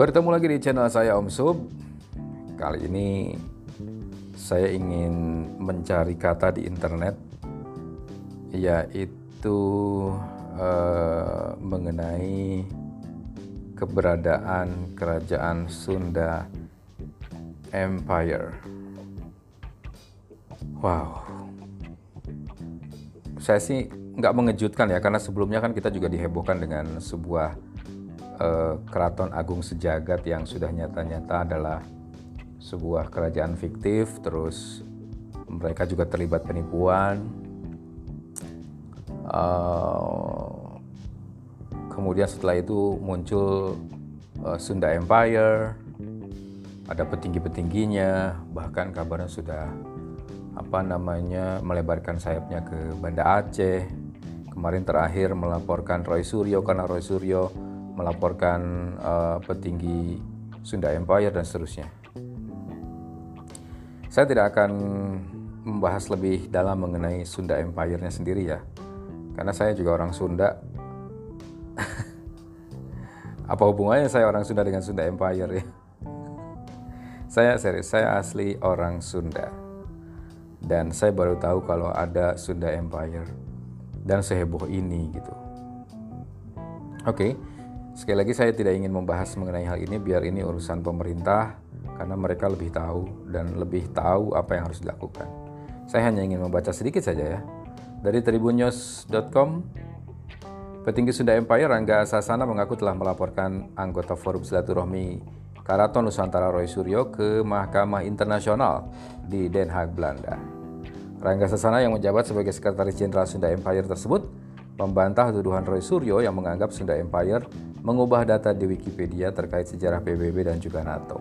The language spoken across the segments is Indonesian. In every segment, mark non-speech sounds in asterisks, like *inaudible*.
Bertemu lagi di channel saya Om Sub. Kali ini saya ingin mencari kata di internet yaitu uh, mengenai keberadaan kerajaan Sunda Empire. Wow, saya sih nggak mengejutkan ya karena sebelumnya kan kita juga dihebohkan dengan sebuah uh, keraton agung sejagat yang sudah nyata-nyata adalah sebuah kerajaan fiktif terus mereka juga terlibat penipuan. Uh, kemudian setelah itu muncul uh, Sunda Empire ada petinggi-petingginya bahkan kabarnya sudah apa namanya melebarkan sayapnya ke Banda Aceh. Kemarin terakhir melaporkan Roy Suryo karena Roy Suryo melaporkan uh, petinggi Sunda Empire dan seterusnya. Saya tidak akan membahas lebih dalam mengenai Sunda Empire-nya sendiri ya, karena saya juga orang Sunda. *laughs* Apa hubungannya saya orang Sunda dengan Sunda Empire ya? *laughs* Saya serius, saya asli orang Sunda. Dan saya baru tahu kalau ada Sunda Empire dan seheboh ini gitu. Oke, okay. Sekali lagi saya tidak ingin membahas mengenai hal ini biar ini urusan pemerintah karena mereka lebih tahu dan lebih tahu apa yang harus dilakukan. Saya hanya ingin membaca sedikit saja ya. Dari tribunnews.com Petinggi Sunda Empire Rangga Sasana mengaku telah melaporkan anggota Forum Silaturahmi Karaton Nusantara Roy Suryo ke Mahkamah Internasional di Den Haag, Belanda. Rangga Sasana yang menjabat sebagai Sekretaris Jenderal Sunda Empire tersebut membantah tuduhan Roy Suryo yang menganggap Sunda Empire mengubah data di Wikipedia terkait sejarah PBB dan juga NATO.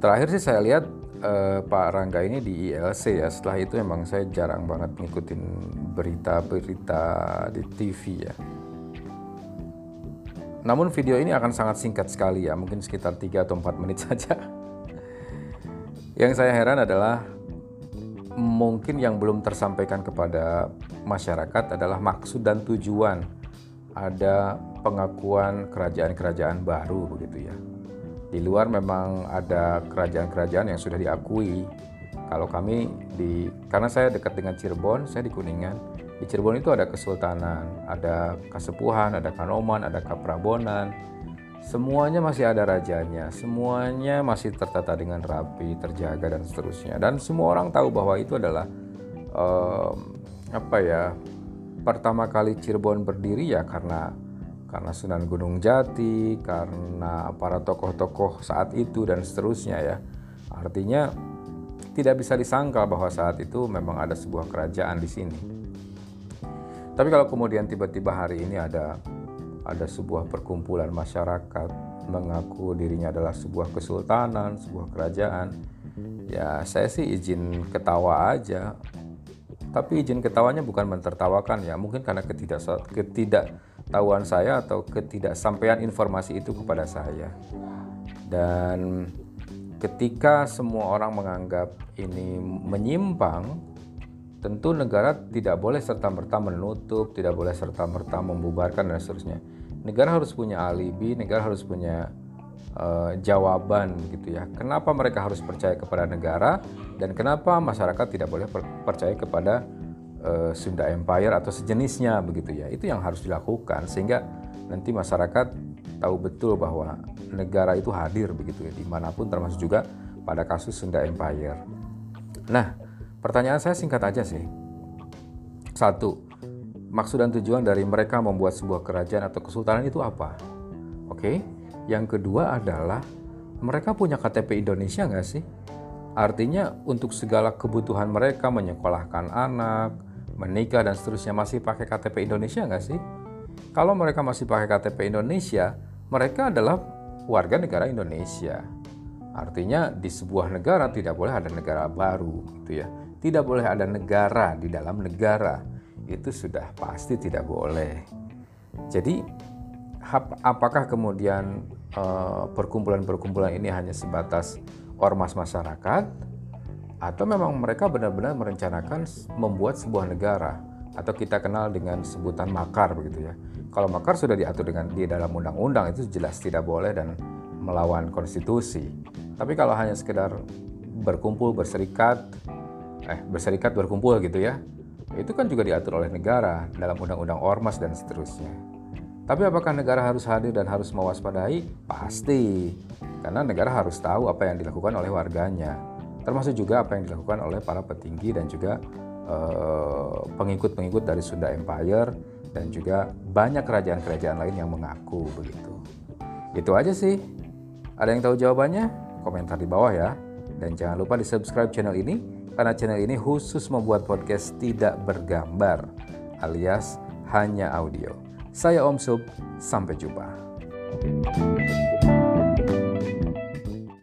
Terakhir sih saya lihat eh, Pak Rangga ini di ILC ya. Setelah itu memang saya jarang banget ngikutin berita-berita di TV ya. Namun video ini akan sangat singkat sekali ya, mungkin sekitar 3 atau 4 menit *laughs* saja. Yang saya heran adalah mungkin yang belum tersampaikan kepada masyarakat adalah maksud dan tujuan ada pengakuan kerajaan-kerajaan baru begitu ya. Di luar memang ada kerajaan-kerajaan yang sudah diakui. Kalau kami di karena saya dekat dengan Cirebon, saya di Kuningan. Di Cirebon itu ada kesultanan, ada kasepuhan, ada kanoman, ada kaprabonan, semuanya masih ada rajanya, semuanya masih tertata dengan rapi, terjaga dan seterusnya. Dan semua orang tahu bahwa itu adalah um, apa ya? Pertama kali Cirebon berdiri ya karena karena Sunan Gunung Jati, karena para tokoh-tokoh saat itu dan seterusnya ya. Artinya tidak bisa disangkal bahwa saat itu memang ada sebuah kerajaan di sini. Tapi kalau kemudian tiba-tiba hari ini ada ada sebuah perkumpulan masyarakat mengaku dirinya adalah sebuah kesultanan, sebuah kerajaan. Ya, saya sih izin ketawa aja. Tapi izin ketawanya bukan mentertawakan ya, mungkin karena ketidak ketidaktahuan saya atau ketidaksampaian informasi itu kepada saya. Dan ketika semua orang menganggap ini menyimpang, tentu negara tidak boleh serta-merta menutup, tidak boleh serta-merta membubarkan dan seterusnya negara harus punya alibi, negara harus punya uh, jawaban gitu ya. Kenapa mereka harus percaya kepada negara dan kenapa masyarakat tidak boleh percaya kepada uh, Sunda Empire atau sejenisnya begitu ya. Itu yang harus dilakukan sehingga nanti masyarakat tahu betul bahwa negara itu hadir begitu ya di mana pun termasuk juga pada kasus Sunda Empire. Nah, pertanyaan saya singkat aja sih. Satu, maksud dan tujuan dari mereka membuat sebuah kerajaan atau kesultanan itu apa? Oke, yang kedua adalah mereka punya KTP Indonesia nggak sih? Artinya untuk segala kebutuhan mereka menyekolahkan anak, menikah dan seterusnya masih pakai KTP Indonesia nggak sih? Kalau mereka masih pakai KTP Indonesia, mereka adalah warga negara Indonesia. Artinya di sebuah negara tidak boleh ada negara baru, gitu ya. Tidak boleh ada negara di dalam negara itu sudah pasti tidak boleh. Jadi apakah kemudian eh, perkumpulan-perkumpulan ini hanya sebatas ormas masyarakat atau memang mereka benar-benar merencanakan membuat sebuah negara atau kita kenal dengan sebutan makar begitu ya. Kalau makar sudah diatur dengan di dalam undang-undang itu jelas tidak boleh dan melawan konstitusi. Tapi kalau hanya sekedar berkumpul berserikat eh berserikat berkumpul gitu ya. Itu kan juga diatur oleh negara dalam undang-undang ormas dan seterusnya. Tapi apakah negara harus hadir dan harus mewaspadai? Pasti. Karena negara harus tahu apa yang dilakukan oleh warganya. Termasuk juga apa yang dilakukan oleh para petinggi dan juga Eh, pengikut-pengikut dari Sunda Empire dan juga banyak kerajaan-kerajaan lain yang mengaku begitu. Itu aja sih. Ada yang tahu jawabannya? Komentar di bawah ya. Dan jangan lupa di subscribe channel ini karena channel ini khusus membuat podcast tidak bergambar alias hanya audio. Saya Om Sub, sampai jumpa. thank you